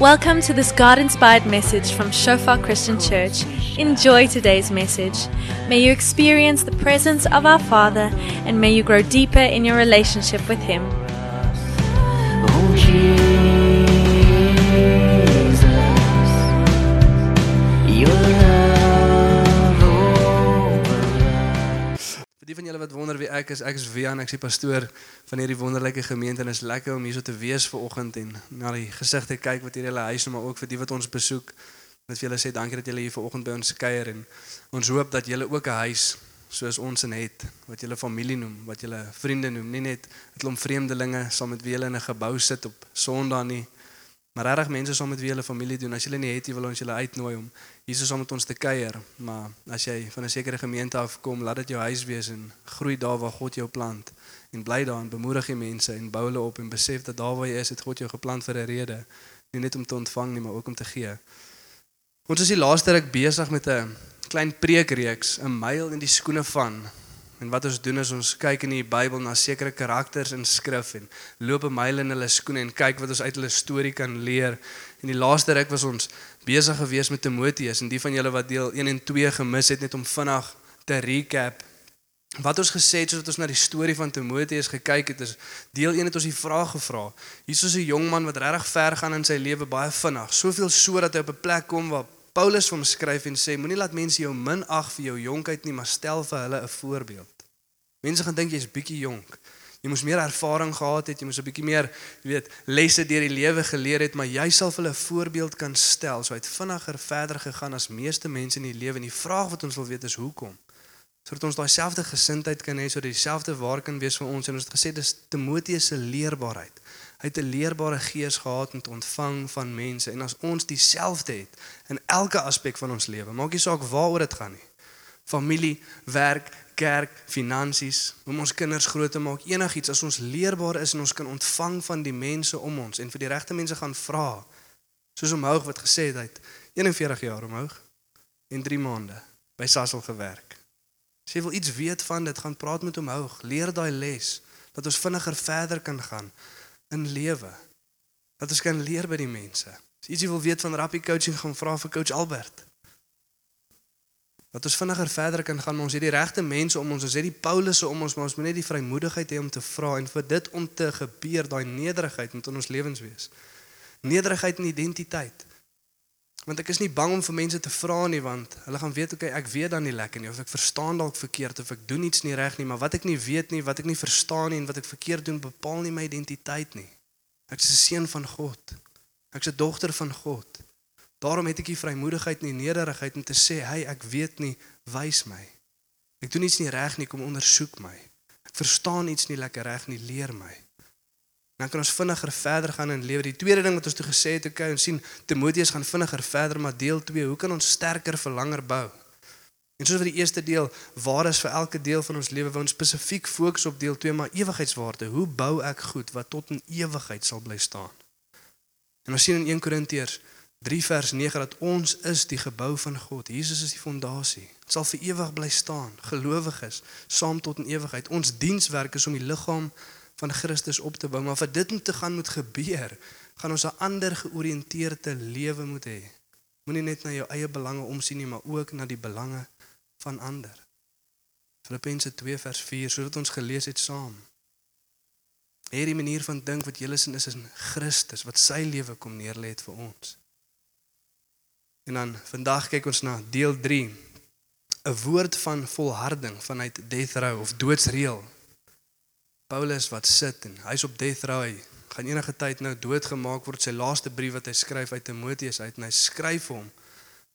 Welcome to this God inspired message from Shofar Christian Church. Enjoy today's message. May you experience the presence of our Father and may you grow deeper in your relationship with Him. Oh, wat wonder wie ek is, ek is Wian, ek is die pastoor van hierdie wonderlike gemeente en is lekker om hierso te wees ver oggend en na die gesigte kyk wat hier hulle huis maar ook vir die wat ons besoek. Net vir julle sê dankie dat julle hier ver oggend by ons kuier en ons hoop dat julle ook 'n huis soos ons in het wat julle familie noem, wat julle vriende noem, nie net 'n klomp vreemdelinge saam met wie julle in 'n gebou sit op Sondag nie, maar regtig mense saam met wie julle familie doen. As julle nie het, jy wil ons julle uitnooi om hier saam met ons te kuier, maar as jy van 'n sekere gemeente afkom, laat dit jou huis wees en groei daar waar God jou plant en bly daar en bemoedig die mense en bou hulle op en besef dat daar waar jy is, het God jou geplant vir 'n rede, nie net om te ontvang nie, maar ook om te gee. Ons is die laaste ruk besig met 'n klein preekreeks, 'n myl in die skoene van. En wat ons doen is ons kyk in die Bybel na sekere karakters in skrif en loop 'n myl in hulle skoene en kyk wat ons uit hulle storie kan leer. En die laaste ruk was ons besig gewees met Timoteus en die van julle wat deel 1 en 2 gemis het net om vinnig te recap. Wat ons gesê het soos ons na die storie van Timoteus gekyk het is deel 1 het ons die vraag gevra. Hier is 'n jong man wat regtig ver gaan in sy lewe baie vinnig, soveel so dat hy op 'n plek kom waar Paulus hom skryf en sê moenie laat mense jou minag vir jou jonkheid nie, maar stel vir hulle 'n voorbeeld. Mense gaan dink jy's bietjie jonk. Jy moes meer ervaring gehad het, jy moes 'n bietjie meer, jy weet, lesse deur die lewe geleer het, maar jy vir hulle 'n voorbeeld kan stel. So hy het vinniger verder gegaan as meeste mense in die lewe en die vraag wat ons wil weet is hoekom? Sodat ons daai selfde gesindheid kan hê, sodat dieselfde waar kan wees vir ons en ons het gesê dis Timoteus se leerbaarheid. Hy het 'n leerbare gees gehad om te ontvang van mense en as ons dieselfde het in elke aspek van ons lewe, maak nie saak waaroor dit gaan nie. Familie, werk, kerk, finansies, om ons kinders groot te maak, enigiets as ons leerbaar is en ons kan ontvang van die mense om ons en vir die regte mense gaan vra. Soos omhoog wat gesê het hy het 41 jaar omhoog en 3 maande by Sasol gewerk. As jy wil iets weet van dit, gaan praat met omhoog, leer daai les dat ons vinniger verder kan gaan in lewe. Dat ons kan leer by die mense. As jy ietsie wil weet van rappie coaching, gaan vra vir coach Albert. Dat ons vinniger verder kan gaan, maar ons het die regte mense om ons, ons het die Paulusse om ons, maar ons moet net die vrymoedigheid hê om te vra en vir dit om te gebeur, daai nederigheid moet in ons lewens wees. Nederigheid en identiteit. Want ek is nie bang om vir mense te vra nie want hulle gaan weet okay ek weet dan nie lekker nie of ek verstaan dalk verkeerd of ek doen iets nie reg nie maar wat ek nie weet nie wat ek nie verstaan nie en wat ek verkeerd doen bepaal nie my identiteit nie. Ek is 'n seun van God. Ek is 'n dogter van God. Daarom het ek die vrymoedigheid en die nederigheid om te sê hey ek weet nie wys my. Ek doen iets nie reg nie kom ondersoek my. Ek verstaan iets nie lekker reg nie leer my. Dan kan ons vinniger verder gaan in lewe. Die tweede ding wat ons toe gesê het, okay, ons sien Timoteus gaan vinniger verder, maar deel 2, hoe kan ons sterker vir langer bou? En soos vir die eerste deel, waar is vir elke deel van ons lewe, wou ons spesifiek fokus op deel 2, maar ewigheidswaarde. Hoe bou ek goed wat tot in ewigheid sal bly staan? En ons sien in 1 Korintiërs 3 vers 9 dat ons is die gebou van God. Jesus is die fondasie. Dit sal vir ewig bly staan. Gelowiges saam tot in ewigheid. Ons dienswerk is om die liggaam van Christus op te bou, maar vir dit om te gaan moet gebeur, gaan ons 'n ander georiënteerde lewe moet hê. Moenie net na jou eie belange omsien nie, maar ook na die belange van ander. Filippense 2 vers 4, sodat ons gelees het saam. Hierdie manier van dink wat julle sin is in Christus wat sy lewe kom neerlê het vir ons. En dan vandag kyk ons na deel 3. 'n Woord van volharding vanuit death row of doodsreël Paulus wat sit en hy's op death row. Hy gaan enige tyd nou doodgemaak word. Sy laaste brief wat hy skryf uit Timoteus uit en hy skryf hom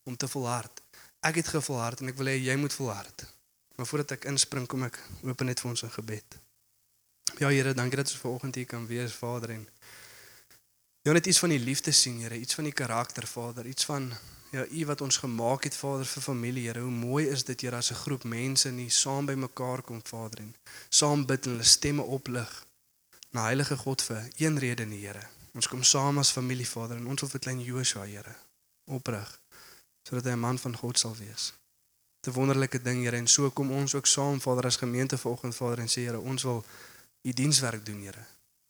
om te volhard. Ek het gevolhard en ek wil hê jy moet volhard. Maar voordat ek inspring, kom ek open net vir ons in gebed. Ja Here, dankie dat ons vanoggend hier kan wees, Vader en Ja net iets van die liefde sien, Here, iets van die karakter, Vader, iets van ja, U wat ons gemaak het, Vader, vir familie, Here. Hoe mooi is dit, Here, as 'n groep mense nie saam by mekaar kom, Vader, en saam bid en hulle stemme oplig na Heilige God vir een rede, nie, Here. Ons kom saam as familie, Vader, en ons wil vir klein Joshua, Here, oprig sodat hy 'n man van God sal wees. 'n Wonderlike ding, Here, en so kom ons ook saam, Vader, as gemeente vanoggend, Vader, en sê, Here, ons wil U dienswerk doen, Here.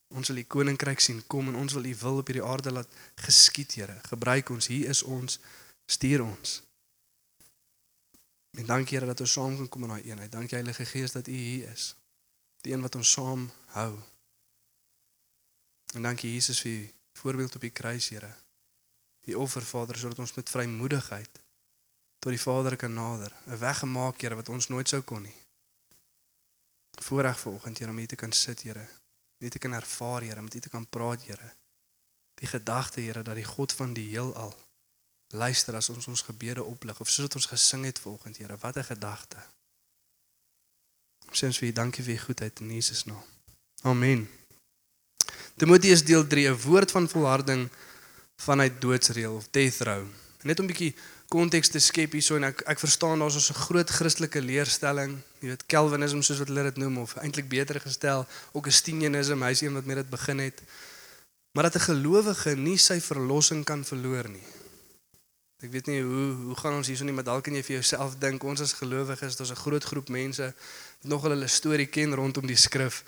Ons wil u koninkryk sien kom en ons wil u wil op hierdie aarde laat geskied, Here. Gebruik ons. Hier is ons. Stuur ons. En dankie Here dat ons saam kan kom in daai eenheid. Dankie Heilige Gees dat u hier is. Die een wat ons saam hou. En dankie Jesus vir u voorbeeld op die kruis, Here. Die offer Vader sodat ons met vrymoedigheid tot die Vader kan nader. 'n Weg gemaak, Here, wat ons nooit sou kon nie. Voorreg vanoggend, Here, om hier te kan sit, Here. Net te kan ervaar, Here, met u te kan praat, Here. Die gedagte, Here, dat die God van die heelal luister as ons ons gebede oplig of soos ons gesing het vanoggend, Here. Wat 'n gedagte. Ons sê vir u dankie vir u goedheid in Jesus naam. Amen. Timoteus deel 3, 'n woord van volharding vanuit doodsreël of death row. Net om 'n bietjie konteks te skep hierso en ek ek verstaan daar's ons 'n groot Christelike leerstelling, jy weet Calvinism soos wat hulle dit noem of eintlik beter gestel Augustinianism, hy's een wat met dit begin het. Maar dat 'n gelowige nie sy verlossing kan verloor nie. Ek weet nie hoe hoe gaan ons hierso nie, maar dalk kan jy vir jouself dink ons as gelowiges, ons 'n groot groep mense wat nogal hulle storie ken rondom die skrif.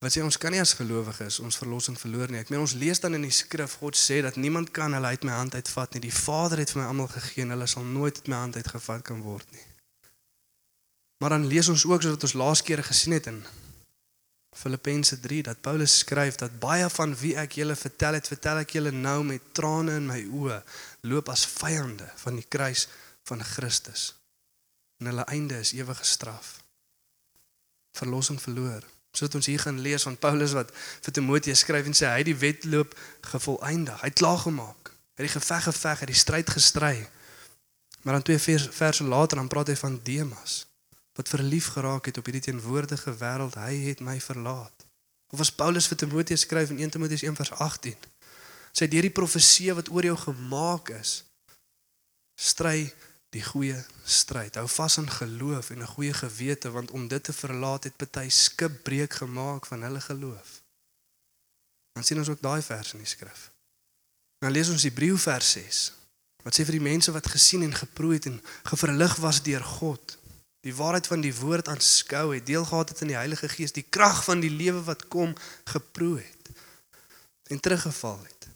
Wat sê ons kan nie as gelowiges ons verlossing verloor nie. Ek meen ons lees dan in die skrif God sê dat niemand kan hulle uit my hand uitvat nie. Die Vader het vir my almal gegee en hulle sal nooit uit my hand uitgevat kan word nie. Maar dan lees ons ook soos wat ons laas keer gesien het in Filippense 3 dat Paulus skryf dat baie van wie ek julle vertel het, vertel ek julle nou met trane in my oë, loop as vyande van die kruis van Christus. En hulle einde is ewige straf. Verlossing verloor. Sodat ons hier gaan lees van Paulus wat vir Timoteus skryf en sê hy het die wedloop gevolëindig. Hy het klaar gemaak. Hy het die geveg geveg, hy het die stryd gestry. Maar dan twee vers, verse later dan praat hy van Demas wat verlief geraak het op hierdie teenwoordige wêreld. Hy het my verlaat. Of as Paulus vir Timoteus skryf in 1 Timoteus 1:18. Sê deur die profeseë wat oor jou gemaak is, stry die goeie stryd. Hou vas aan geloof en 'n goeie gewete want om dit te verlaat het party skipbreek gemaak van hulle geloof. Dan sien ons ook daai vers in die skrif. Dan lees ons Hebreë vers 6 wat sê vir die mense wat gesien en geproe het en geverlig was deur God, die waarheid van die woord aanskou het, deel gehad het in die Heilige Gees, die krag van die lewe wat kom geproe het en teruggeval het.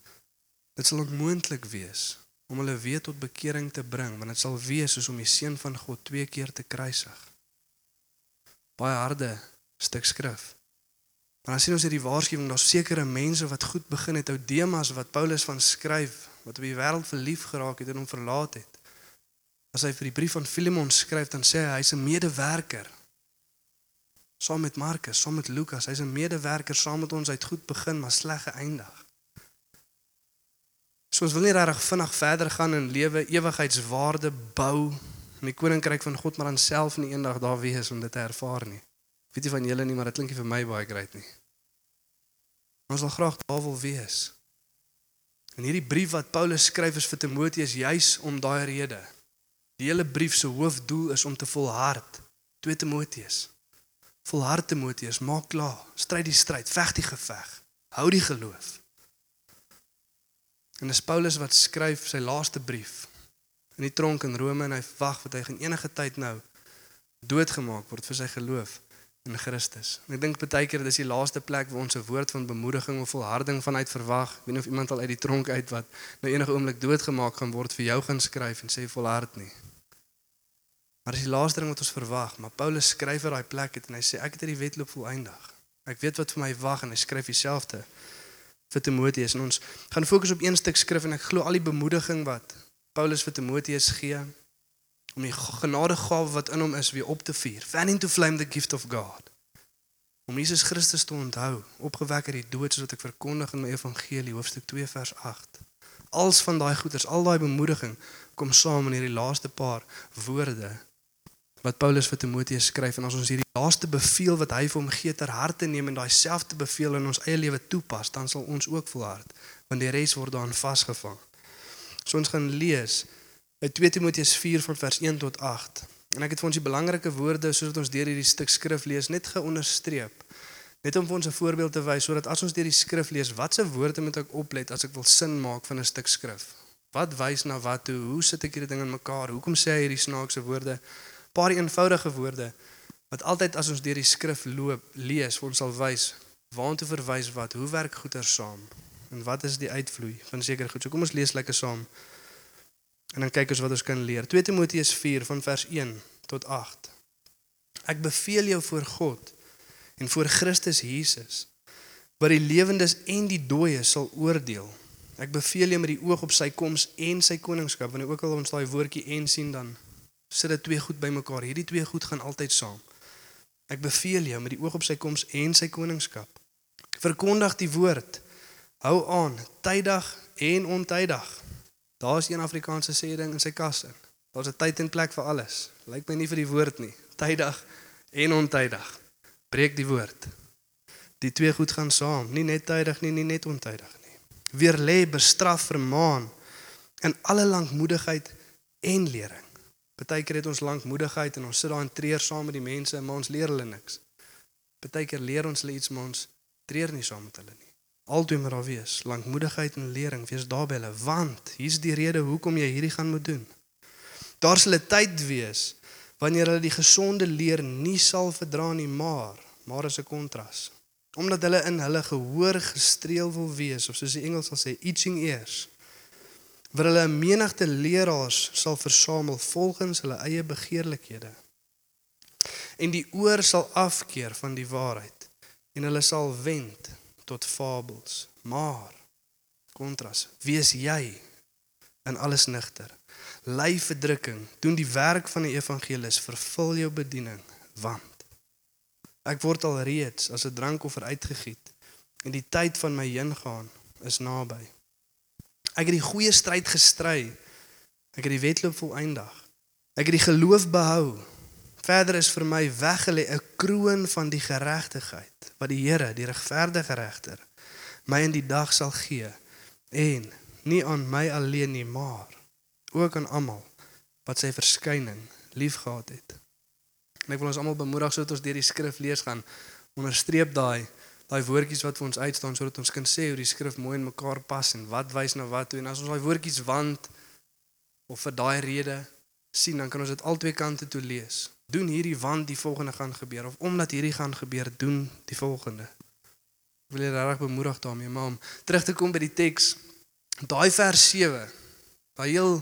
Dit sal onmoontlik wees om hulle weer tot bekering te bring, want dit sal wees soos om die seun van God twee keer te kruisig. Baie harde stuk skrif. Maar dan sien ons hierdie waarskuwing, daar's sekere mense wat goed begin het, ou Demas wat Paulus van skryf, wat op die wêreld verlief geraak het en hom verlaat het. As hy vir die brief van Filemon skryf, dan sê hy hy's 'n medewerker saam met Markus, saam met Lukas, hy's 'n medewerker saam met ons uit goed begin maar sleg geëindig. So ons wil nie regtig vinnig verder gaan in lewe, ewigheidswaarde bou in die koninkryk van God maar dan self nie eendag daar wees om dit te ervaar nie. Weet jy van julle nie, maar dit klink nie vir my baie great nie. Ons wil graag daar wil wees. En hierdie brief wat Paulus skryf is vir Timoteus juis om daai rede. Die hele brief se hoofdoel is om te volhard. 2 Timoteus. Volhard Timoteus, maak klaar, stryd die stryd, veg die geveg, hou die geloof. En dis Paulus wat skryf sy laaste brief in die tronk in Rome en hy wag wat hy gaan enige tyd nou doodgemaak word vir sy geloof in Christus. En ek dink baie keer dis die laaste plek waar ons 'n woord van bemoediging of volharding vanuit verwag. Ek weet nie of iemand al uit die tronk uit wat nou enige oomblik doodgemaak gaan word vir jou gaan skryf en sê volhard nie. Maar dis die laaste ding wat ons verwag, maar Paulus skryf uit daai plek het en hy sê ek het hierdie wedloop volëindig. Ek weet wat vir my wag en hy skryf dieselfde vir Timoteus en ons gaan fokus op een stuk skrif en ek glo al die bemoediging wat Paulus vir Timoteus gee om die genadegawe wat in hom is weer op te vier. Fanning to flame the gift of God. Om Jesus Christus te onthou, opgewek uit die dood soos wat ek verkondig in my evangelie hoofstuk 2 vers 8. Als van daai goeders, al daai bemoediging kom saam in hierdie laaste paar woorde wat Paulus vir Timoteus skryf en as ons hierdie laaste beveel wat hy vir hom gee ter harte neem en daai selfde beveel in ons eie lewe toepas, dan sal ons ook volhard, want die res word daarin vasgevang. So ons gaan lees uit 2 Timoteus 4 van vers 1 tot 8. En ek het vir ons die belangrike woorde sodat ons deur hierdie stuk skrif lees net geonderstreep. Net om vir ons 'n voorbeeld te wys sodat as ons deur die skrif lees, watse woorde moet ek oplet as ek wil sin maak van 'n stuk skrif? Wat wys na wat toe? Hoe sit ek hierdie ding in mekaar? Hoekom sê hy hierdie snaakse woorde? Paar eenvoudige woorde wat altyd as ons deur die skrif loop lees vir ons sal wys Waartoe verwys wat? Hoe werk goeder saam? En wat is die uitvloei van sekere goed? So kom ons lees lekker saam. En dan kyk ons wat ons kan leer. 2 Timoteus 4 van vers 1 tot 8. Ek beveel jou voor God en voor Christus Jesus wat die lewendes en die dooies sal oordeel. Ek beveel jou met die oog op sy koms en sy koningskap. Wanneer ook al ons daai woordjie en sien dan sit dit twee goed bymekaar. Hierdie twee goed gaan altyd saam. Ek beveel jou met die oog op sy koms en sy koningskap. Verkondig die woord. Hou aan, tydig en ontydig. Daar's een Afrikaanse sê ding in sy kas in. Daar's 'n tyd en plek vir alles. Lyk my nie vir die woord nie. Tydig en ontydig. Breek die woord. Die twee goed gaan saam, nie net tydig nie, nie net ontydig nie. Weer lê bestraf vermaan in alle lankmoedigheid en lering. Partykeer het ons lankmoedigheid en ons sit daar en treur saam met die mense, maar ons leer hulle niks. Partykeer leer ons hulle iets, maar ons treur nie saam met hulle nie. Altyd moet daar wees lankmoedigheid en lering, wees daar by hulle, want hier's die rede hoekom jy hierdie gaan moet doen. Daar sal 'n tyd wees wanneer hulle die gesonde leer nie sal verdra nie, maar maar is 'n kontras. Omdat hulle in hulle gehoor gestreel wil wees of soos die Engels sal sê itching ears. Waar hulle 'n menigte leraars sal versamel volgens hulle eie begeerlikhede. En die oor sal afkeer van die waarheid en hulle sal wend tot fabels. Maar kontras, wees jy in alles nigter. Ly verdrukking, doen die werk van 'n evangelis, vervul jou bediening, want ek word al reeds as 'n drankoffer uitgegiet en die tyd van my heengaan is naby. Ek het die goeie stryd gestry. Ek het die wedloop volëindig. Ek het die geloof behou. Verder is vir my weggelê 'n kroon van die geregtigheid wat die Here, die regverdige regter, my in die dag sal gee en nie aan my alleen nie, maar ook aan almal wat sy verskyning liefgehad het. En ek wil ons almal bemoedig sodat ons deur die skrif lees gaan onderstreep daai daai woordjies wat vir ons uitstaan sodat ons kan sê hoe die skrif mooi in mekaar pas en wat wys na wat toe en as ons daai woordjies want of vir daai rede sien dan kan ons dit albei kante toe lees. Doen hierdie want die volgende gaan gebeur of omdat hierdie gaan gebeur doen die volgende. Ek wil jy regtig bemoedig daarmee maar om terug te kom by die teks daai vers 7 daai heel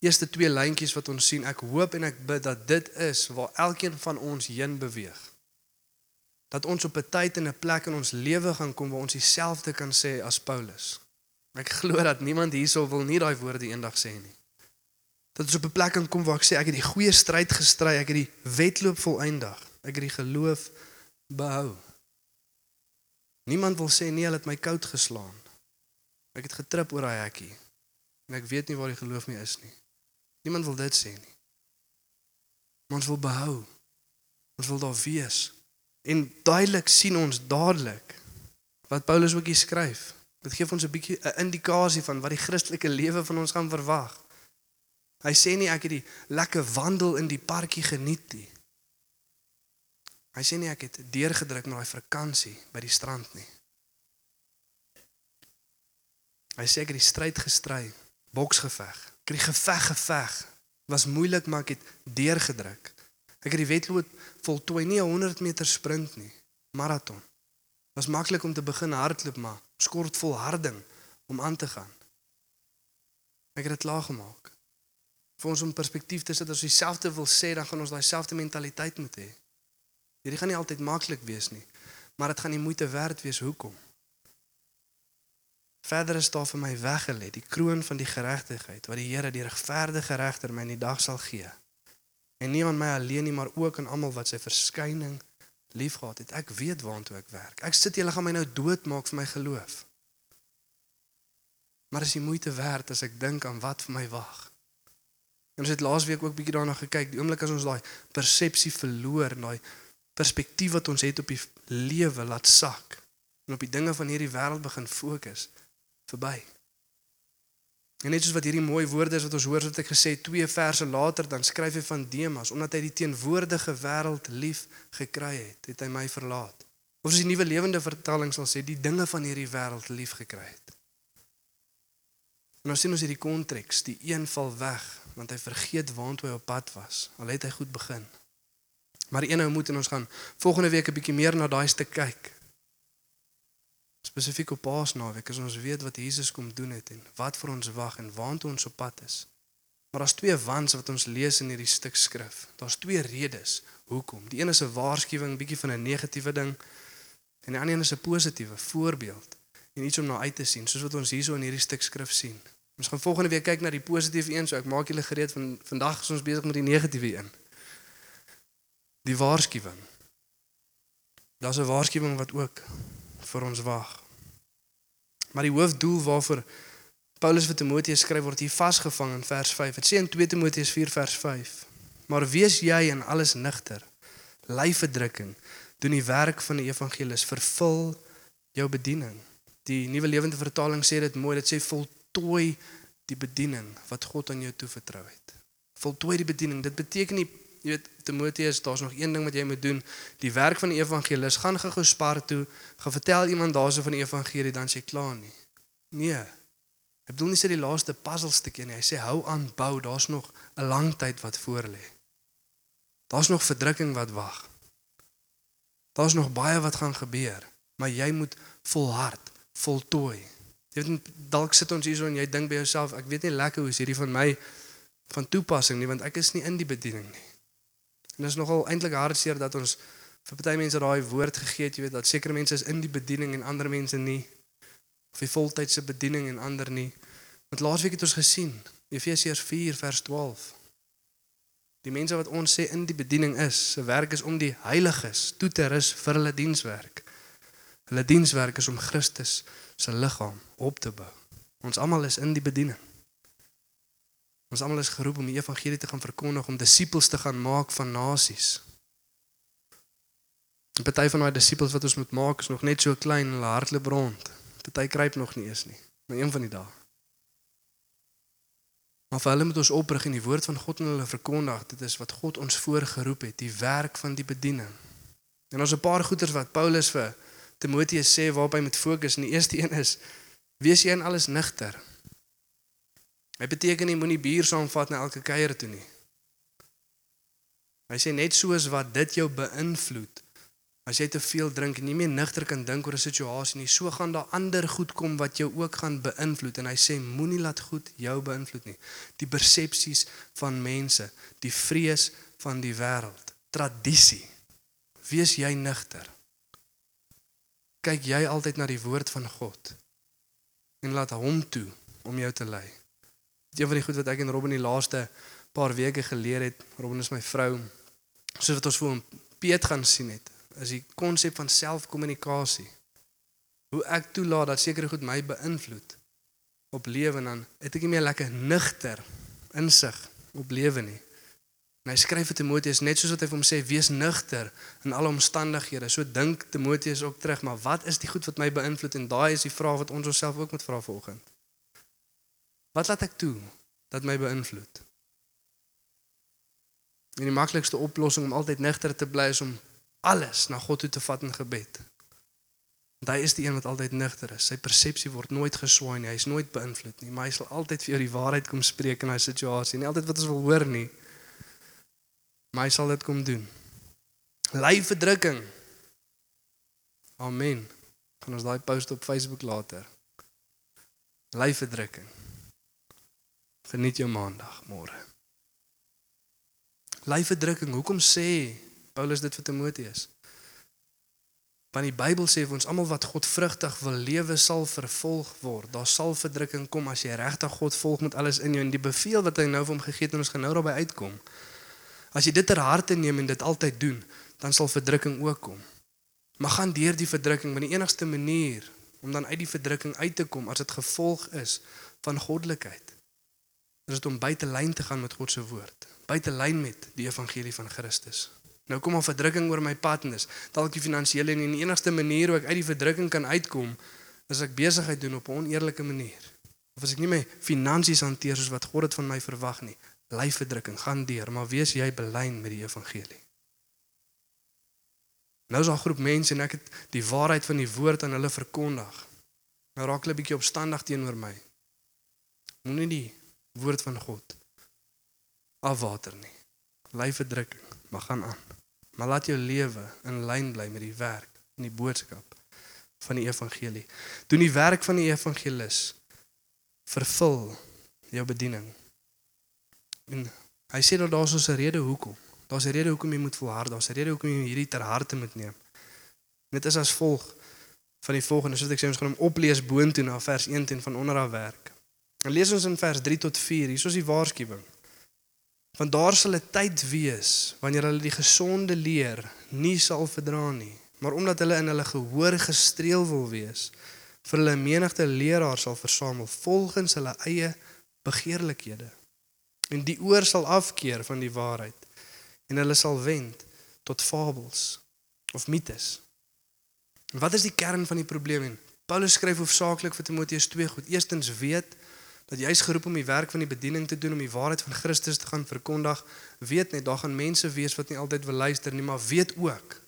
eerste twee lyntjies wat ons sien ek hoop en ek bid dat dit is waar elkeen van ons heen beweeg dat ons op 'n tyd en 'n plek in ons lewe gaan kom waar ons dieselfde kan sê as Paulus. Ek glo dat niemand hierso wil nie daai woorde eendag sê nie. Dat ons op 'n plek kan kom waar ek sê ek het die goeie stryd gestry, ek het die wedloop volëindig, ek het die geloof behou. Niemand wil sê nee, hulle het my koud geslaan. Ek het getrip oor daai hekkie en ek weet nie waar die geloof mee is nie. Niemand wil dit sê nie. Maar ons wil behou. Ons wil daar wees. En duidelik sien ons dadelik wat Paulus ook hier skryf. Dit gee ons 'n bietjie 'n indikasie van wat die Christelike lewe van ons gaan verwag. Hy sê nie ek het die lekker wandel in die parkie geniet nie. Hy sê nie ek het deurgedruk met daai vakansie by die strand nie. Hy sê ek het die stryd gestry, boksgeveg. Ek het die geveg geveg. Was moeilik, maar ek het deurgedruk. Ek het die wedloop voltooi nie 'n 100 meter sprint nie, maraton. Was maklik om te begin hardloop, maar skort volharding om aan te gaan. Ek het dit klaar gemaak. Vir ons om perspektief te sit as ons dieselfde wil sê, dan gaan ons daai selfde mentaliteit moet hê. Hierdie gaan nie altyd maklik wees nie, maar dit gaan nie moeite werd wees hoekom. Verder is daar vir my weggelê die kroon van die geregtigheid wat die Here die regverdige regter my in die dag sal gee. En nie aan my alleen nie, maar ook aan almal wat sy verskyning liefgehad het. Ek weet waartoe ek werk. Ek sit julle gaan my nou doodmaak vir my geloof. Maar is die moeite werd as ek dink aan wat vir my wag? En ons het laasweek ook bietjie daarna gekyk, die oomblik as ons daai persepsie verloor, daai perspektief wat ons het op die lewe laat sak en op die dinge van hierdie wêreld begin fokus verby. En net soos wat hierdie mooi woorde is wat ons hoor wat ek gesê twee verse later dan skryf hy van Demas omdat hy die teenwoordige wêreld lief gekry het, het hy my verlaat. Of as die nuwe lewende vertaling sal sê die dinge van hierdie wêreld lief gekry het. En ons sien ons hierdie konteks, die een val weg want hy vergeet waantoe hy op pad was. Al het hy goed begin. Maar een nou moet en ons gaan volgende week 'n bietjie meer na daai stuk kyk. Spesifiek op Paasnaweek as ons weet wat Jesus kom doen het en wat vir ons wag en waantoe ons op pad is. Maar daar's twee wans wat ons lees in hierdie stuk skrif. Daar's twee redes hoekom. Die een is 'n waarskuwing, bietjie van 'n negatiewe ding en die ander een is 'n positiewe voorbeeld en iets om na uit te sien, soos wat ons hierso in hierdie stuk skrif sien. Ons gaan volgende week kyk na die positiewe een, so ek maak julle gereed van vandag is ons besig met die negatiewe een. Die waarskuwing. Daar's 'n waarskuwing wat ook vir ons wag. Maar die hoofdoel waarvoor Paulus vir Timoteus skryf word hier vasgevang in vers 5. Dit sê in 2 Timoteus 4 vers 5. Maar wees jy in alles nigter. Ly verdrukking. Doen die werk van die evangelis. Vervul jou bediening. Die Nuwe Lewende Vertaling sê dit mooi. Dit sê voltooi die bediening wat God aan jou toevertrou het. Voltooi die bediening. Dit beteken nie jy weet Timoteus, daar's nog een ding wat jy moet doen. Die werk van die evangelis gaan gou-gou spaar toe, gaan vertel iemand daarso van die evangelie dan sê klaar nie. Nee. Ek bedoel nie sê die laaste puzzelstukkie nie. Hy sê hou aan bou, daar's nog 'n lang tyd wat voor lê. Daar's nog verdrukking wat wag. Daar's nog baie wat gaan gebeur, maar jy moet volhard, voltooi. Jy weet dalk sit ons hierso en jy dink by jouself, ek weet nie lekker hoe is hierdie van my van toepassing nie want ek is nie in die bediening nie. En dit is nogal eintlik hartseer dat ons vir party mense daai woord gegee het, jy weet dat sekere mense is in die bediening en ander mense nie. Of die voltydse bediening en ander nie. Want laasweek het ons gesien, Efesiërs 4 vers 12. Die mense wat ons sê in die bediening is, se werk is om die heiliges toe te rus vir hulle dienswerk. Hulle dienswerk is om Christus se liggaam op te bou. Ons almal is in die bediening. Ons almal is geroep om die evangelie te gaan verkondig, om disippels te gaan maak van nasies. 'n Party van daai disippels wat ons moet maak is nog net so klein en hulle hardloop rond. Party kruip nog nie eens nie, maar een van die dae. Maar vir hulle moet ons oprig en die woord van God aan hulle verkondig. Dit is wat God ons voorgeroep het, die werk van die bediening. En ons 'n paar goeters wat Paulus vir Timoteus sê waarop hy moet fokus. En die eerste een is: Wees jy in alles nigter. Dit beteken nie moenie bier saamvat na elke kuier toe nie. Hy sê net soos wat dit jou beïnvloed. As jy te veel drink en nie meer nigter kan dink oor 'n situasie nie, so gaan daar ander goed kom wat jou ook gaan beïnvloed en hy sê moenie laat goed jou beïnvloed nie. Die persepsies van mense, die vrees van die wêreld, tradisie. Wees jy nigter. Kyk jy altyd na die woord van God en laat hom toe om jou te lei. Dit een van die goed wat ek en Robin die laaste paar weke geleer het, Robin is my vrou, soos wat ons voor Piet gaan sien het, is die konsep van selfkommunikasie. Hoe ek toelaat dat sekere goed my beïnvloed op lewe en dan het ek nie meer lekker nigter insig op lewe nie. En hy skryf vir Timoteus net soos wat hy vir hom sê wees nigter in alle omstandighede. So dink Timoteus ook terug, maar wat is die goed wat my beïnvloed en daai is die vraag wat ons onsself ook moet vra vanoggend. Wat laat ek toe dat my beïnvloed? En die maklikste oplossing om altyd nigter te bly is om alles na God toe te vat in gebed. Want hy is die een wat altyd nigter is. Sy persepsie word nooit geswaai nie. Hy's nooit beïnvloed nie, maar hy sal altyd vir jou die waarheid kom spreek in daai situasie. Nie altyd wat ons wil hoor nie. Maar hy sal dit kom doen. Ly verdrukking. Amen. Kan ons daai post op Facebook later. Ly verdrukking. Geniet jou maandag môre. Lyfverdrukking, hoekom sê Paulus dit vir Timoteus? Want die Bybel sê vir ons almal wat God vrugtig wil lewe sal vervolg word. Daar sal verdrukking kom as jy regtig God volg met alles in jou en die beveel wat hy nou vir hom gegee het en ons gaan nou daarby uitkom. As jy dit ter harte neem en dit altyd doen, dan sal verdrukking ook kom. Maar gaan deur die verdrukking, want die enigste manier om dan uit die verdrukking uit te kom as dit gevolg is van goddelikheid is dit om buite lyn te gaan met God se woord, buite lyn met die evangelie van Christus. Nou kom 'n verdrukking oor my pad en is dalk die finansiële en die enigste manier hoe ek uit die verdrukking kan uitkom is ek besigheid doen op 'n oneerlike manier. Of as ek nie my finansies hanteer soos wat God dit van my verwag nie, bly verdrukking gaan deur, maar wees jy belyn met die evangelie. Nou is daar 'n groep mense en ek het die waarheid van die woord aan hulle verkondig. Nou raak hulle bietjie opstandig teenoor my. Moenie die woord van God afwater nie. Ly verdrukking, maar gaan aan. Maar laat jou lewe in lyn bly met die werk en die boodskap van die evangelie. Doen die werk van die evangelis. Vervul jou bediening. En hy sê dat daar's 'n rede hoekom. Daar's 'n rede hoekom jy moet volhard. Daar's 'n rede hoekom jy hierdie ter harte moet neem. Dit is as volg van die volgende, soos ek sê ons gaan hom oplees boontoe na vers 1 teen van onder af werk. En lees ons in vers 3 tot 4. Hier is die waarskuwing. Want daar sal 'n tyd wees wanneer hulle die gesonde leer nie sal verdra nie, maar omdat hulle in hulle gehoor gestreel wil wees, vir hulle menigte leraars sal versamel volgens hulle eie begeerlikhede. En die oor sal afkeer van die waarheid en hulle sal wend tot fabels of mites. Wat is die kern van die probleem? En Paulus skryf hoofsaaklik vir Timoteus twee goed. Eerstens weet dat jy is geroep om die werk van die bediening te doen om die waarheid van Christus te gaan verkondig. Weet net daar gaan mense wees wat nie altyd wil luister nie, maar weet ook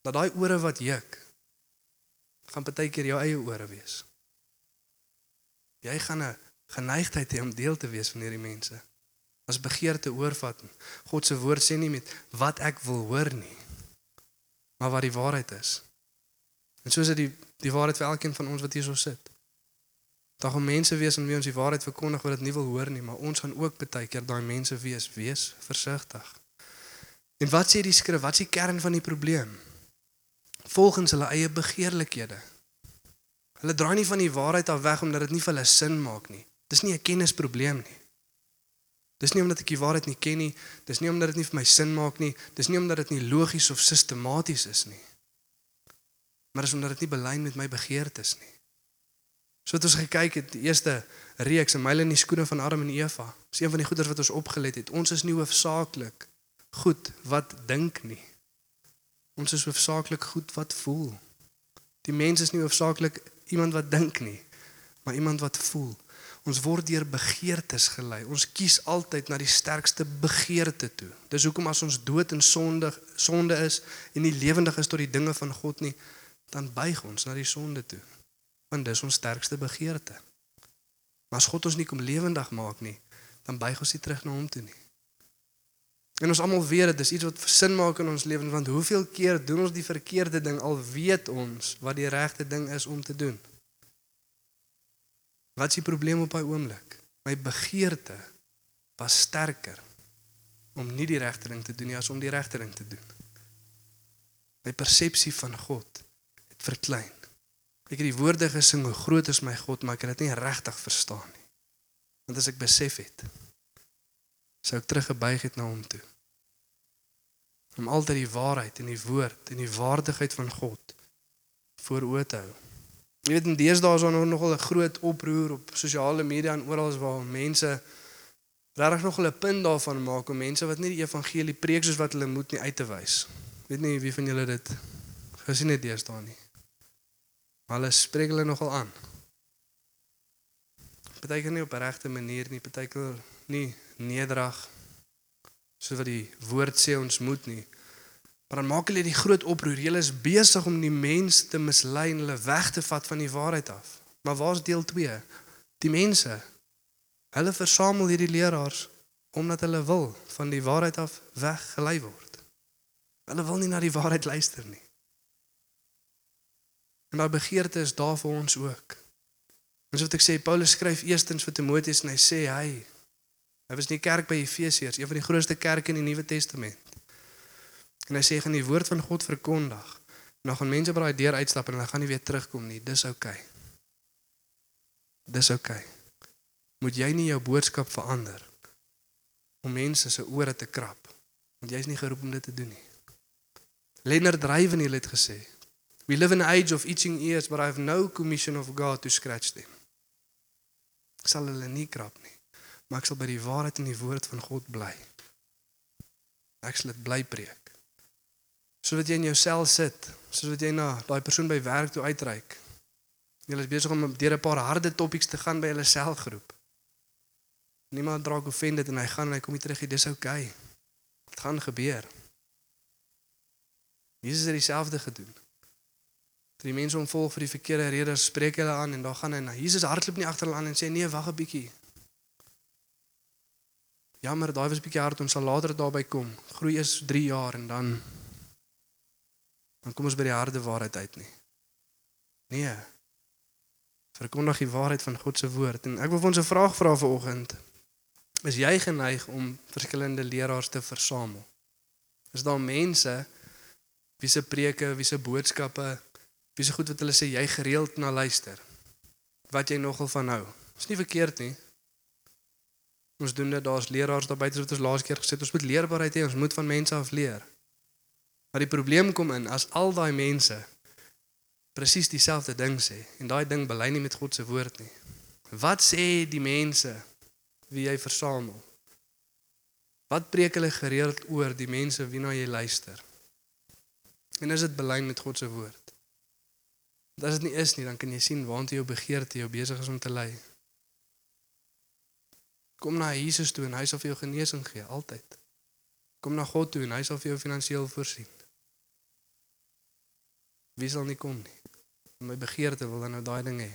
dat daai ore wat juk gaan baie keer jou eie ore wees. Jy gaan 'n geneigtheid hê om deel te wees van hierdie mense. As begeerte oorvat. God se woord sê nie met wat ek wil hoor nie, maar wat die waarheid is. En so is dit die die waarheid vir elkeen van ons wat hier so sit. Daar gaan mense wees en wie ons die waarheid verkondig wat dit nie wil hoor nie, maar ons gaan ook baie keer daai mense wees, wees versigtig. En wat sê die skrif? Wat is die kern van die probleem? Volgens hulle eie begeerlikhede. Hulle draai nie van die waarheid af weg omdat dit nie vir hulle sin maak nie. Dis nie 'n kennisprobleem nie. Dis nie omdat ek die waarheid nie ken nie, dis nie omdat dit nie vir my sin maak nie, dis nie omdat dit nie logies of sistematies is nie maar is omdat dit nie belyn met my begeertes nie. So het ons gekyk het die eerste reeks en myle in die skoene van Adam en Eva. Dis een van die goeders wat ons opgelet het. Ons is nie hoofsaaklik goed wat dink nie. Ons is hoofsaaklik goed wat voel. Die mens is nie hoofsaaklik iemand wat dink nie, maar iemand wat voel. Ons word deur begeertes gelei. Ons kies altyd na die sterkste begeerte toe. Dis hoekom as ons dood en sondig sonde is en nie lewendig is tot die dinge van God nie, dan buig ons na die sonde toe. Want dis ons sterkste begeerte. Maar as God ons nie kom lewendig maak nie, dan buig ons nie terug na hom toe nie. En ons almal weet dit is iets wat sin maak in ons lewe want hoeveel keer doen ons die verkeerde ding al weet ons wat die regte ding is om te doen. Wat is die probleem op daai oomblik? My begeerte was sterker om nie die regte ding te doen nie as om die regte ding te doen. My persepsie van God verklein. Ek het die woorde gesing hoe groot is my God, maar ek het dit nie regtig verstaan nie. Want as ek besef het, sou ek teruggebuig het na hom toe. Om altyd die waarheid en die woord en die waardigheid van God voor oë te hou. Jy weet in deesdae is daar nogal 'n groot oproer op sosiale media en oral waar mense regtig nog 'n punt daarvan maak om mense wat nie die evangelie preek soos wat hulle moet nie uit te wys. Weet nie wie van julle dit gesien het deesdae nie. Maar hulle spreek hulle nogal aan. Partykeer nie op regte manier nie, partykeer nie nederig soos wat die woord sê ons moet nie. Maar dan maak hulle die groot oproer. Hulle is besig om die mense te mislei en hulle weg te vat van die waarheid af. Maar waar's deel 2? Die mense. Hulle versamel hierdie leraars omdat hulle wil van die waarheid af weggelei word. Hulle wil nie na die waarheid luister nie. En daai begeerte is daar vir ons ook. Ons wat ek sê Paulus skryf eerstens vir Timoteus en hy sê hy hy was in die kerk by Efesiërs, een van die grootste kerke in die Nuwe Testament. En hy sê gaan die woord van God verkondig. En dan gaan mense by daai deur uitstap en hulle gaan nie weer terugkom nie. Dis oukei. Okay. Dis oukei. Okay. Moet jy nie jou boodskap verander om mense se ore te krap want jy's nie geroep om dit te doen nie. Leonard Ravenhill het gesê We live in an age of itching ears, but I have no commission of God to scratch them. Ek sal hulle nie krap nie, maar ek sal by die waarheid en die woord van God bly. Ek sal dit bly preek. Sodat jy in jou sel sit, sodat jy na daai persoon by werk toe uitreik. Jy is besig om deur 'n paar harde topics te gaan by hulle selgroep. Niemand draak offended en hy gaan en hy kom nie terug nie. Dis oukei. Okay. Dit gaan gebeur. Jesus het dieselfde gedoen. Toe die mense hom volg vir die verkeerde redes, spreek hulle aan en dan gaan hy na Jesus hardloop nie agter hulle aan en sê nee, wag 'n bietjie. Jammer, daai was 'n bietjie hard, ons sal later daarby kom. Groei is 3 jaar en dan dan kom ons by die harde waarheid uit nie. Nee. Verkondig die waarheid van God se woord en ek wil vir ons 'n vraag vra vanoggend. Is jy geneig om verskillende leraars te versamel? Is daar mense wie se preke, wie se boodskappe, wie se goed wat hulle sê jy gereeld na luister? Wat jy nogal van hou? Is nie verkeerd nie. Ons doen dit, daar's leraars daar buite wat ons laas keer gesê het, ons moet leerbaarheid hê, ons moet van mense af leer. Maar die probleem kom in as al daai mense presies dieselfde ding sê en daai ding bely nie met God se woord nie. Wat sê die mense wie jy versamel? Wat preek hulle gereeld oor die mense wie na jy luister? En is dit bely met God se woord? Want as dit nie is nie, dan kan jy sien waantoe jou begeerte jou besig is om te lei. Kom na Jesus toe en hy sal vir jou genesing gee altyd. Kom na God toe en hy sal vir jou finansiëel voorsien. Wie sal nie kom nie? My begeerte wil dan nou daai ding hê.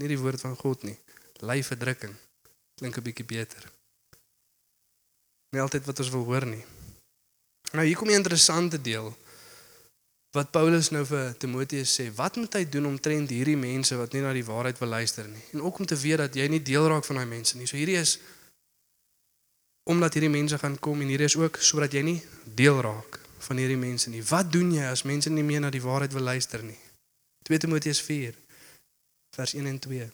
Nie die woord van God nie. Lei verdrukking. Klink 'n bietjie beter. Nie altyd wat ons wil hoor nie. Nou hier kom 'n interessante deel wat Paulus nou vir Timoteus sê, wat moet hy doen omtrent hierdie mense wat nie na die waarheid wil luister nie? En ook om te weet dat jy nie deel raak van daai mense nie. So hierdie is omdat hierdie mense gaan kom en hierdie is ook sodat jy nie deel raak van hierdie mense nie. Wat doen jy as mense nie meer na die waarheid wil luister nie? 2 Timoteus 4 vers 1 en 2.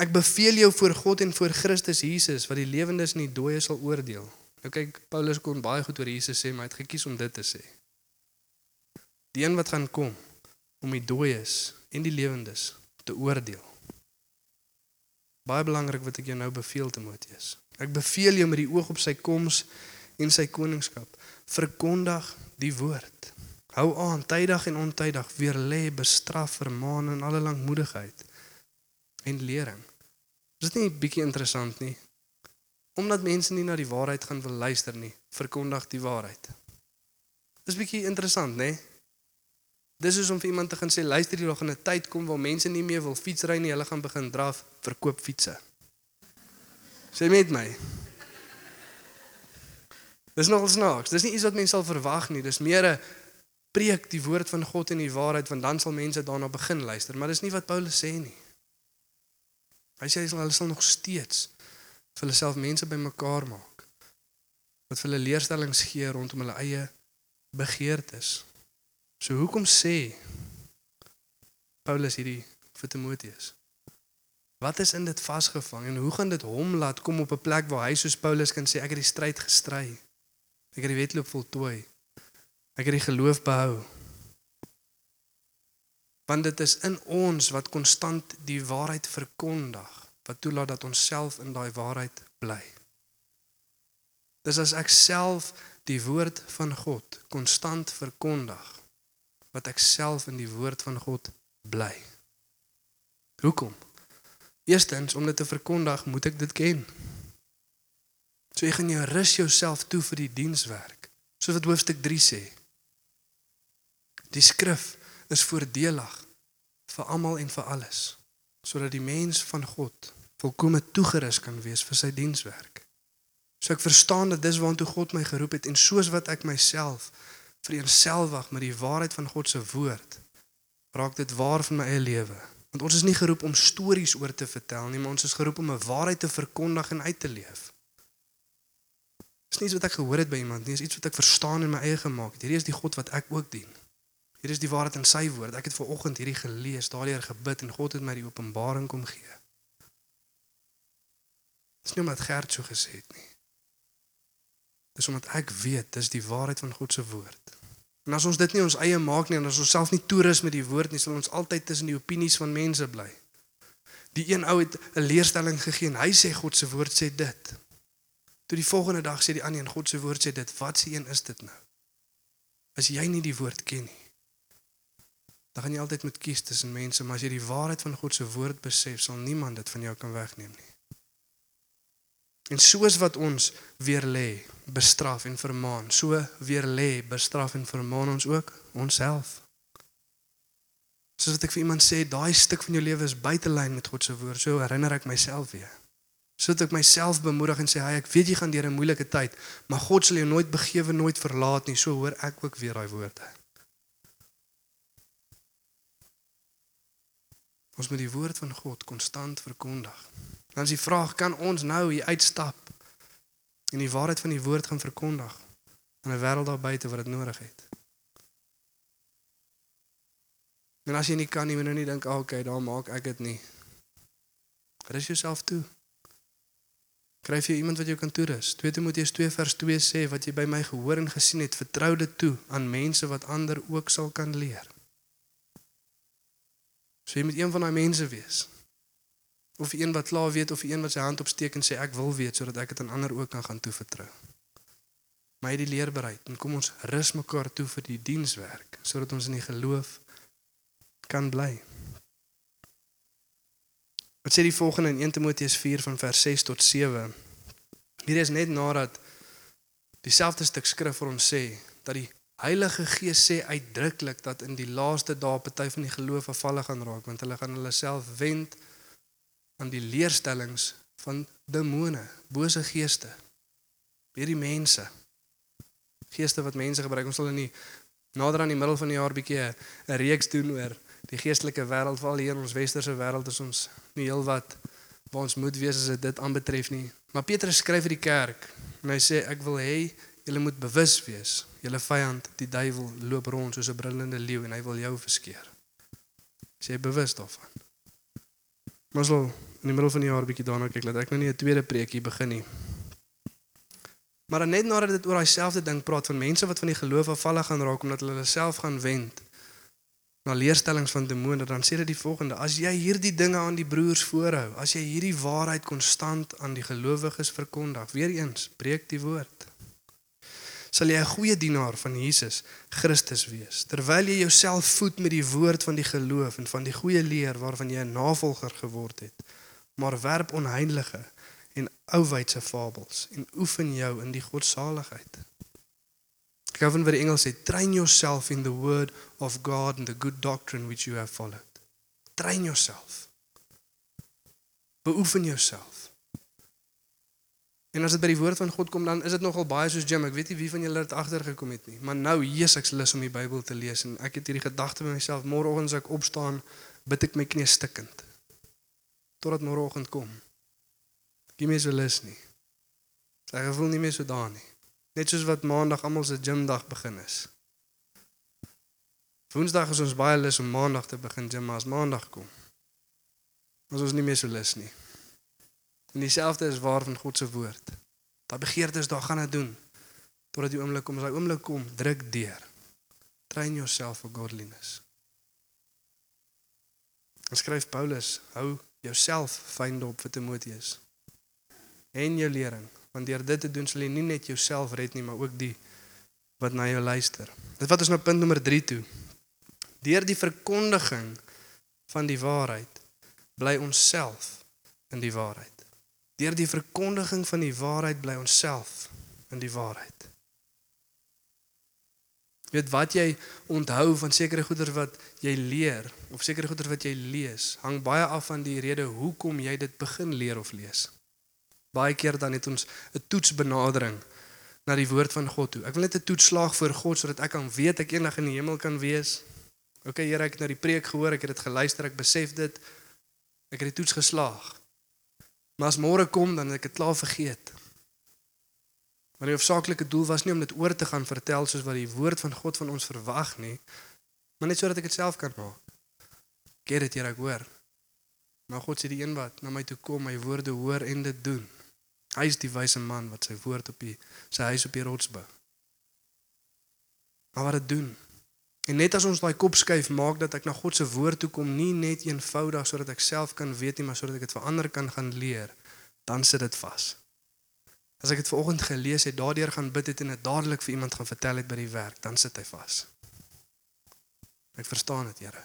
Ek beveel jou voor God en voor Christus Jesus wat die lewendes en die dooies sal oordeel. Nou kyk, Paulus kon baie goed oor Jesus sê, maar hy het gekies om dit te sê. Die een wat gaan kom om die dooies en die lewendes te oordeel. Baie belangrik wat ek jou nou beveel Timoteus. Ek beveel jou met die oog op sy koms en sy koningskap. Verkondig die woord. Hou aan tydig en ontydig weer lê bestraf vermaan en alle lankmoedigheid en lering. Is dit nie bietjie interessant nie? Omdat mense nie na die waarheid gaan wil luister nie, verkondig die waarheid. Dis bietjie interessant, né? Dis is om vir iemand te gaan sê luister jy nog in 'n tyd kom waar mense nie meer wil fietsry nie, hulle gaan begin draf, verkoop fietsse. Sê met my. Dis nogal snaaks. Dis nie iets wat mense sal verwag nie. Dis meer 'n preek die woord van God en die waarheid want dan sal mense daarna begin luister, maar dis nie wat Paulus sê nie. Hy sê hulle sal nog steeds vir hulle self mense bymekaar maak wat vir hulle leerstellings gee rondom hulle eie begeertes. So hoekom sê Paulus hierdie vir Timoteus? Wat is in dit vasgevang en hoe gaan dit hom laat kom op 'n plek waar hy soos Paulus kan sê ek het die stryd gestry. Ek het die wedloop voltooi. Ek het die geloof behou. Want dit is in ons wat konstant die waarheid verkondig wat toelaat dat ons self in daai waarheid bly. Dis as ek self die woord van God konstant verkondig wat ek self in die woord van God bly. Hoekom? Eerstens om dit te verkondig, moet ek dit ken. So jy gaan jou rus jouself toe vir die dienswerk. Soos wat hoofstuk 3 sê. Die skrif is voordelig vir almal en vir alles, sodat die mens van God volkome toegerus kan wees vir sy dienswerk. So ek verstaan dat dis waartoe God my geroep het en soos wat ek myself vereenselwig met die waarheid van God se woord, raak dit waar van my eie lewe. Want ons is nie geroep om stories oor te vertel nie, maar ons is geroep om 'n waarheid te verkondig en uit te leef. Dis nie iets wat ek gehoor het by iemand nie, dis iets wat ek verstaan in my eie gemaak het. Hierdie is die God wat ek ook dien. Hier is die waarheid in sy woord. Ek het ver oggend hierdie gelees, daardeur gebid en God het my die openbaring kom gee. Dis nie omdat Gert so gesê het nie. Dis omdat ek weet dis die waarheid van God se woord. En as ons dit nie ons eie maak nie en as ons self nie toerus met die woord nie, sal ons altyd tussen die opinies van mense bly. Die een ou het 'n leerstelling gegee en hy sê God se woord sê dit. Toe die volgende dag sê die ander een God se woord sê dit. Wat se een is dit nou? As jy nie die woord ken nie, dan gaan jy altyd moet kies tussen mense, maar as jy die waarheid van God se woord besef, sal niemand dit van jou kan wegneem nie. En soos wat ons weer lê, bestraf en vermaan, so weer lê, bestraf en vermaan ons ook onsself. Soos wat ek vir iemand sê, daai stuk van jou lewe is buite lyn met God se woord, so herinner ek myself weer. Sodat ek myself bemoedig en sê, "Hy, ek weet jy gaan deur 'n moeilike tyd, maar God sal jou nooit begewe, nooit verlaat nie." So hoor ek ook weer daai woorde. Ons moet die woord van God konstant verkondig. Dan is die vraag, kan ons nou hier uitstap en die waarheid van die woord gaan verkondig in 'n wêreld daar buite wat dit nodig het? En as jy nie kan nie, moet jy nou nie dink, "Ag, okay, dan maak ek dit nie." Rus jouself toe. Kryf jy iemand wat jou kan toerus. 2 Timoteus 2 vers 2 sê wat jy by my gehoor en gesien het, vertrou dit toe aan mense wat ander ook sal kan leer. So jy moet een van daai mense wees. Of een wat klaar weet of een wat sy hand opsteek en sê ek wil weet sodat ek dit aan ander ook kan gaan toevertrou. Maar jy die leer bereid en kom ons rus mekaar toe vir die dienswerk sodat ons in die geloof kan bly. Wat sê die volgende in 1 Timoteus 4 van vers 6 tot 7? Hier is net nadat dieselfde stuk skrif vir ons sê dat die Heilige Gees sê uitdruklik dat in die laaste dae party van die geloof afvallig gaan raak want hulle gaan hulle self wend aan die leerstellings van demone, bose geeste. Hierdie mense geeste wat mense gebruik. Ons sal in die nader aan die middel van die jaar bietjie 'n reeks doen oor die geestelike wêreld veral hier in ons westerse wêreld is ons nie heelwat waar ons moet wees as dit aanbetref nie. Maar Petrus skryf vir die kerk en hy sê ek wil hê julle moet bewus wees. Julle vyand, die duiwel, loop rond soos 'n brullende leeu en hy wil jou verskeer. Jy bewus daarvan? Maar so in die middel van die jaar bietjie daarna kyk dat ek nou nie 'n tweede preekie begin nie. Maar net nadat dit oor daai selfde ding praat van mense wat van die geloof afvallig gaan raak omdat hulle hulle self gaan wend na leerstellings van demone dan sê dit die volgende as jy hierdie dinge aan die broers voorhou as jy hierdie waarheid konstant aan die gelowiges verkondig weer eens breek die woord sal jy 'n goeie dienaar van Jesus Christus wees terwyl jy jouself voed met die woord van die geloof en van die goeie leer waarvan jy 'n navolger geword het maar werp onheilige en ouwydse fabels en oefen jou in die godsaligheid Ek hou van wat die Engels sê, train yourself in the word of God and the good doctrine which you have followed. Train yourself. Beoefen jouself. En as dit by die woord van God kom dan is dit nogal baie soos Jim. Ek weet nie wie van julle dit agtergekom het nie, maar nou Jesus ek's lus om die Bybel te lees en ek het hierdie gedagte by myself môreoggend as ek opstaan, bid ek my knie stikkend. Totdat môreoggend kom. Ek nie meer so lus nie. Sy gevoel nie meer so daar nie. Net soos wat maandag almal se gymdag begin is. Woensdag is ons baie lus om maandag te begin gym, maar as maandag kom, is ons nie meer so lus nie. En dieselfde is waar van God se woord. Daai begeertes daar gaan dit doen totdat die oomblik kom, as daai oomblik kom, druk deur. Train yourself for godliness. Ons skryf Paulus, hou jouself fyn dop vir Timoteus. En jou lering want deur dit te doen sal jy nie net jouself red nie, maar ook die wat na jou luister. Dit wat ons nou punt nommer 3 toe. Deur die verkondiging van die waarheid bly ons self in die waarheid. Deur die verkondiging van die waarheid bly ons self in die waarheid. Weet wat jy onthou van sekere goeder wat jy leer of sekere goeder wat jy lees, hang baie af van die rede hoekom jy dit begin leer of lees. Baie keer dan het ons 'n toetsbenadering na die woord van God toe. Ek wil net 'n toets slaag voor God sodat ek kan weet ek eendag in die hemel kan wees. OK Here, ek het nou die preek gehoor, ek het dit geluister, ek besef dit. Ek het die toets geslaag. Maar as môre kom dan het ek dit klaar vergeet. Maar die hoofsaaklike doel was nie om dit oor te gaan vertel soos wat die woord van God van ons verwag nie, maar net sodat ek dit self kan maak. Get dit hier ek hoor. Maar God sê die een wat na my toe kom, my woorde hoor en dit doen. Hy is die wyse man wat sy woord op die sy huis op die rots bou. Maar wat dit doen. En net as ons daai kop skuif, maak dat ek na God se woord toe kom, nie net eenvoudig sodat ek self kan weet nie, maar sodat ek dit vir ander kan gaan leer, dan sit dit vas. As ek dit vanoggend gelees het, daardeur gaan bid het en dit dadelik vir iemand gaan vertel het by die werk, dan sit hy vas. Ek verstaan dit, Here.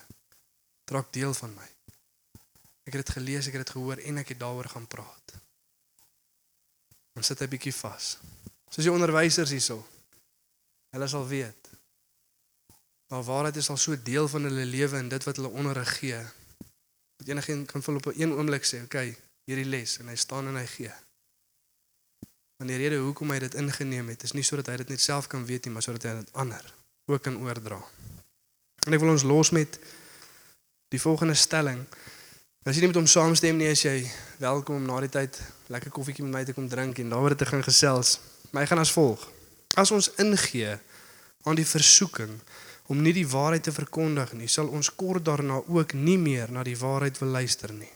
Trek deel van my. Ek het dit gelees, ek het dit gehoor en ek het daaroor gaan praat. Ons sit 'n bietjie vas. Soos die onderwysers hierso. Hulle sal weet. Maar waarheid is al so deel van hulle lewe en dit wat hulle onderrig gee. Dat enigiemand kan vol op 'n oomblik sê, "Oké, okay, hierdie les" en hy staan en hy gee. Want die rede hoekom hy dit ingeneem het, is nie sodat hy dit net self kan weet nie, maar sodat hy dit ander ook kan oordra. En ek wil ons los met die volgende stelling As jy nie met hom saamstem nie, is jy welkom om na die tyd lekker koffietjie met my te kom drink en daaroor te gaan gesels. My gaan as volg. As ons ingee aan die versoeking om nie die waarheid te verkondig nie, sal ons kort daarna ook nie meer na die waarheid wil luister nie.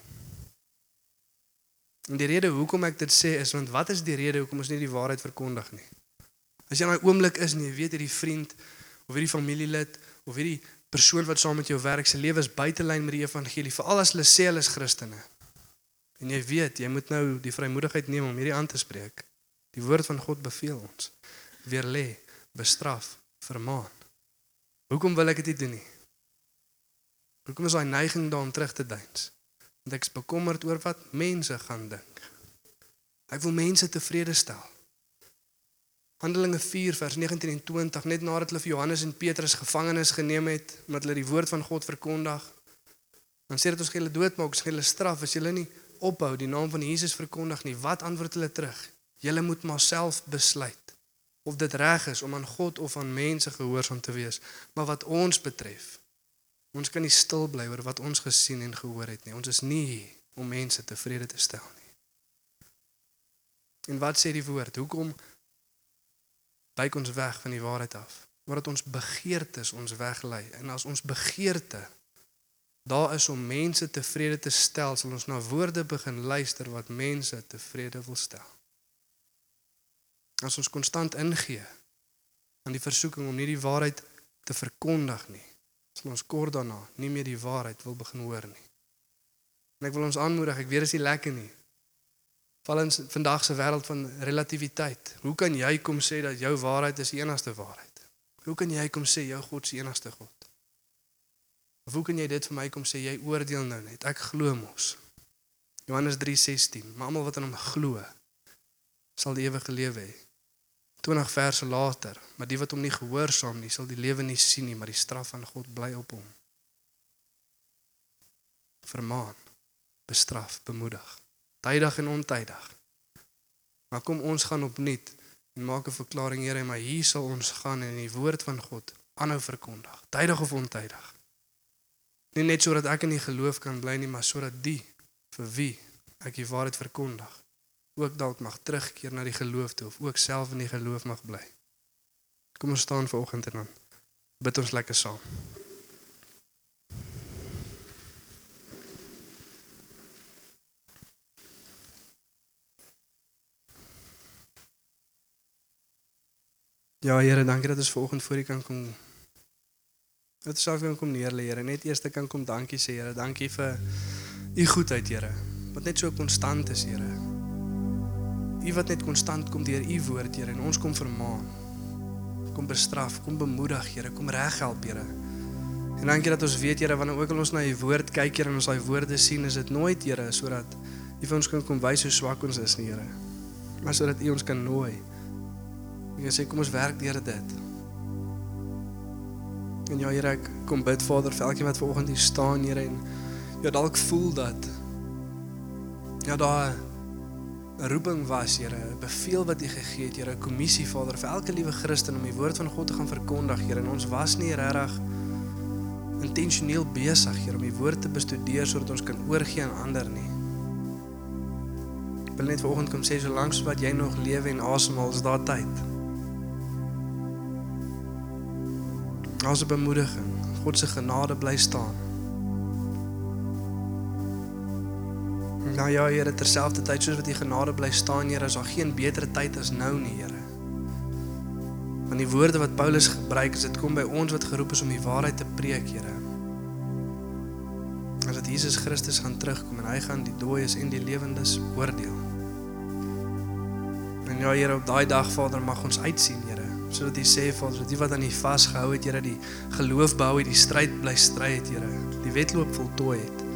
En die rede hoekom ek dit sê is want wat is die rede hoekom ons nie die waarheid verkondig nie? As jy in daai oomblik is en jy weet hierdie vriend of hierdie familielid of hierdie persoon wat saam met jou werk se lewe is buitelyn met die evangelie, veral as hulle sê hulle is Christene. En jy weet, jy moet nou die vrymoedigheid neem om hierdie aan te spreek. Die woord van God beveel ons: weer lê, bestraf, vermaan. Hoekom wil ek dit doen nie? Hoekom is daai neiging daar om terug te deins? Want ek is bekommerd oor wat mense gaan dink. Ek wil mense tevrede stel. Handelinge 4 vers 19 en 20 net nadat hulle vir Johannes en Petrus gevangenes geneem het omdat hulle die woord van God verkondig. Dan sê dit ons gaan hulle doodmaak, ons gaan hulle straf as hulle nie ophou die naam van Jesus verkondig nie. Wat antwoord hulle terug? Julle moet maar self besluit of dit reg is om aan God of aan mense gehoorsaam te wees. Maar wat ons betref, ons kan nie stil bly oor wat ons gesien en gehoor het nie. Ons is nie hier om mense tevrede te stel nie. En wat sê die woord? Hoekom wyk ons weg van die waarheid af. Omdat ons begeertes ons weglei en as ons begeerte daar is om mense tevrede te stel, sal ons na woorde begin luister wat mense tevrede wil stel. As ons konstant ingee aan die versoeking om nie die waarheid te verkondig nie, sal ons kort daarna nie meer die waarheid wil begin hoor nie. En ek wil ons aanmoedig, ek weet dit is nie lekker nie, val in vandag se wêreld van relativiteit. Hoe kan jy kom sê dat jou waarheid is die enigste waarheid? Hoe kan jy kom sê jou God is die enigste God? Of hoe kan jy dit vir my kom sê jy oordeel nou net? Ek glo mos. Johannes 3:16, maar almal wat aan hom glo, sal die ewige lewe hê. 20 verse later, maar die wat hom nie gehoorsaam nie, sal die lewe nie sien nie, maar die straf van God bly op hom. Vermaan, bestraf, bemoedig tydig en ontydig. Maar kom ons gaan opnuut en maak 'n verklaring Here, maar hier sal ons gaan en die woord van God aanhou verkondig, tydig of ontydig. Nie net sodat ek in die geloof kan bly nie, maar sodat die vir wie ek die waarheid verkondig, ook dalk mag terugkeer na die geloof toe of ook self in die geloof mag bly. Kom ons staan vanoggend en dan bid ons lekker saam. Ja, Here, dankie dat ons vanoggend voor U kan kom. Ons self kan kom neer lê, Here. Net eers te kan kom dankie sê, Here. Dankie vir U goedheid, Here. Wat net so konstant is, Here. U wat net konstant kom deur U woord, Here, en ons kom vermaan. Kom bestraf, kom bemoedig, Here, kom reghelp, Here. En dankie dat ons weet, Here, wanneer ook al ons na U woord kyk, Here, en ons daai woorde sien, is dit nooit, Here, sodat U vir ons kan kom wys hoe swak ons is, nie, Here. Maar sodat U ons kan nooi Ek sê kom ons werk deur dit. En ja Here, ek kom bid Vader vir elkeen wat vanoggend hier staan, Here, en ja dalk voel dat ja daar roeping was, Here, 'n beveel wat U gegee het, Here, 'n kommissie Vader vir elke liewe Christen om die woord van God te gaan verkondig, Here, en ons was nie regtig intentioneel besig, Here, om die woord te bestudeer sodat ons kan oorgee aan ander nie. Ek wil net vanoggend kom sê solank wat jy nog lewe en asemhaal, is daar tyd. Daar's 'n bemoediging. God se genade bly staan. Nou ja, Here, terselfdertyd soos wat U genade bly staan, Here, is daar geen beter tyd as nou nie, Here. Want die woorde wat Paulus gebruik, is dit kom by ons wat geroep is om die waarheid te preek, Here. As dit Jesus Christus gaan terugkom en hy gaan die dooies en die lewendes oordeel. En ja, Here, op daai dag, Vader, mag ons uitsien, Here sodat U sê Vader dat U wat aan U vasgehou het, Here, die geloof behou het, die stryd bly stry het, Here, die wedloop voltooi het.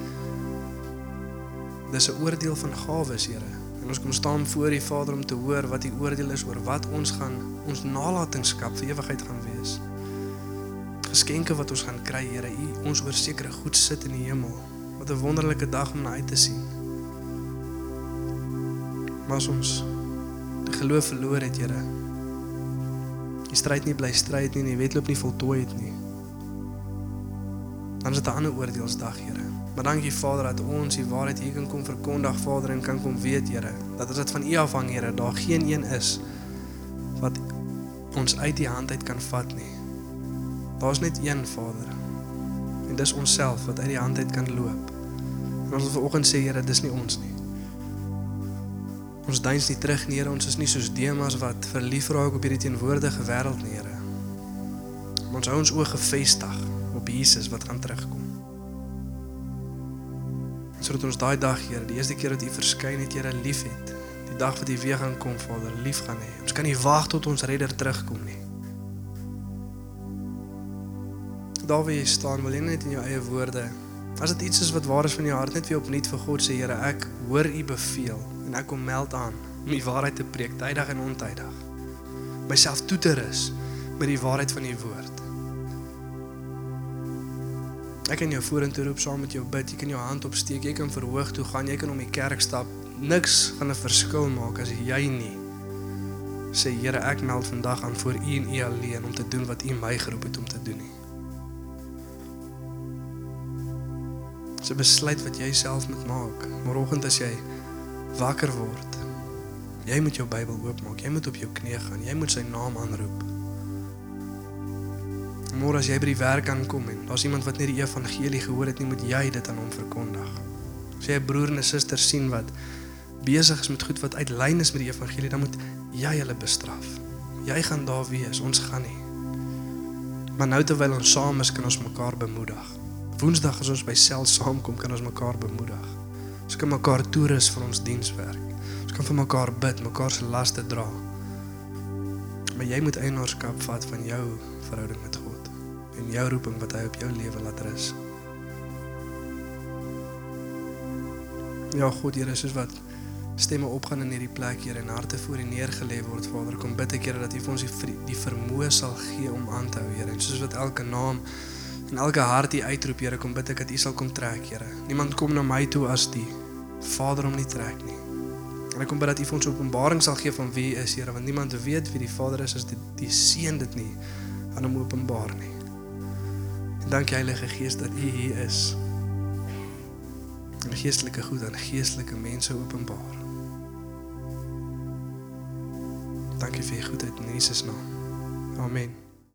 Dis 'n oordeel van gawes, Here. En ons kom staan voor U Vader om te hoor wat U oordeel is oor wat ons gaan ons nalatenskap vir ewigheid gaan wees. Geskenke wat ons gaan kry, Here, U ons oor sekere goed sit in die hemel. Wat 'n wonderlike dag om na uit te sien. Maar as ons die geloof verloor het, Here, die stryd nie bly stry het nie die wedloop nie voltooi het nie. Dan is dit 'n ander oordeelsdag, Here. Maar dankie Vader dat ons die waarheid hier kan kom verkondig Vader en kan kom weet Here dat as dit van U afhang Here daar geen een is wat ons uit die hand uit kan vat nie. Daar's net een Vader. En dis onsself wat uit die hand uit kan loop. En ons wil vanoggend sê Here, dis nie ons nie. Ons duins nie terug nie, Here. Ons is nie soos Demas wat verlief raak op hierdie teenwoordige wêreld nie, Here. Ons hou ons oë gefestig op Jesus wat gaan terugkom. Sodat ons daai dag, Here, die eerste keer dat U verskyn het, Here, liefhet. Die dag wat U weer gaan kom, Vader, lief gaan hê. Ons kan nie wag tot ons redder terugkom nie. Daar waar jy staan, wil jy net in jou eie woorde As dit iets is wat waar is van jou hart net weer opnuut vir God sê Here ek hoor u beveel en ek kom meld aan om die waarheid te preek tydig en ontydig. Myself toe te rus met die waarheid van u woord. Ek kan jou vorentoe roep saam met jou bid, jy kan jou hand opsteek, jy kan verhoog toe gaan, jy kan om die kerk stap. Niks gaan 'n verskil maak as jy nie sê Here ek meld vandag aan voor u en u alleen om te doen wat u my geroep het om te doen nie. 'n besluit wat jy self moet maak. Môreoggend as jy wakker word, jy moet jou Bybel oopmaak. Jy moet op jou knieë gaan. Jy moet sy naam aanroep. Môre as jy by die werk aankom en daar's iemand wat net die evangelie gehoor het, nie moet jy dit aan hom verkondig. As jy 'n broer en 'n suster sien wat besig is met goed wat uit lyn is met die evangelie, dan moet jy hulle bestraf. Jy gaan daar wees, ons gaan nie. Maar nou terwyl ons saam is, kan ons mekaar bemoedig. Woensdag as ons by sel saamkom, kan ons mekaar bemoedig. Ons kan mekaar toerus vir ons dienswerk. Ons kan vir mekaar bid, mekaar se laste dra. Maar jy moet eienaarskap vat van jou verhouding met God en jou roeping wat hy op jou lewe laat rus. Ja, God, Here, soos wat stemme opgaan in hierdie plek hier en harte voor U neergelê word, Vader, kom bid ek Here dat U vir ons die, die vermoë sal gee om aan te hou, Here. En soos wat elke naam En elke hart hier uitroep, Here, kom bid ek dat U sal kom trek, Here. Niemand kom na my toe as die Vader om nie trek nie. En ek kom bid dat U vir ons openbaring sal gee van wie U is, Here, want niemand weet wie die Vader is as dit die Seun dit nie aan hom openbaar nie. En dankie Heilige Gees dat U hier is. En geestelike goed aan geestelike mense openbaar. Dankie vir U goedheid in Jesus naam. Amen.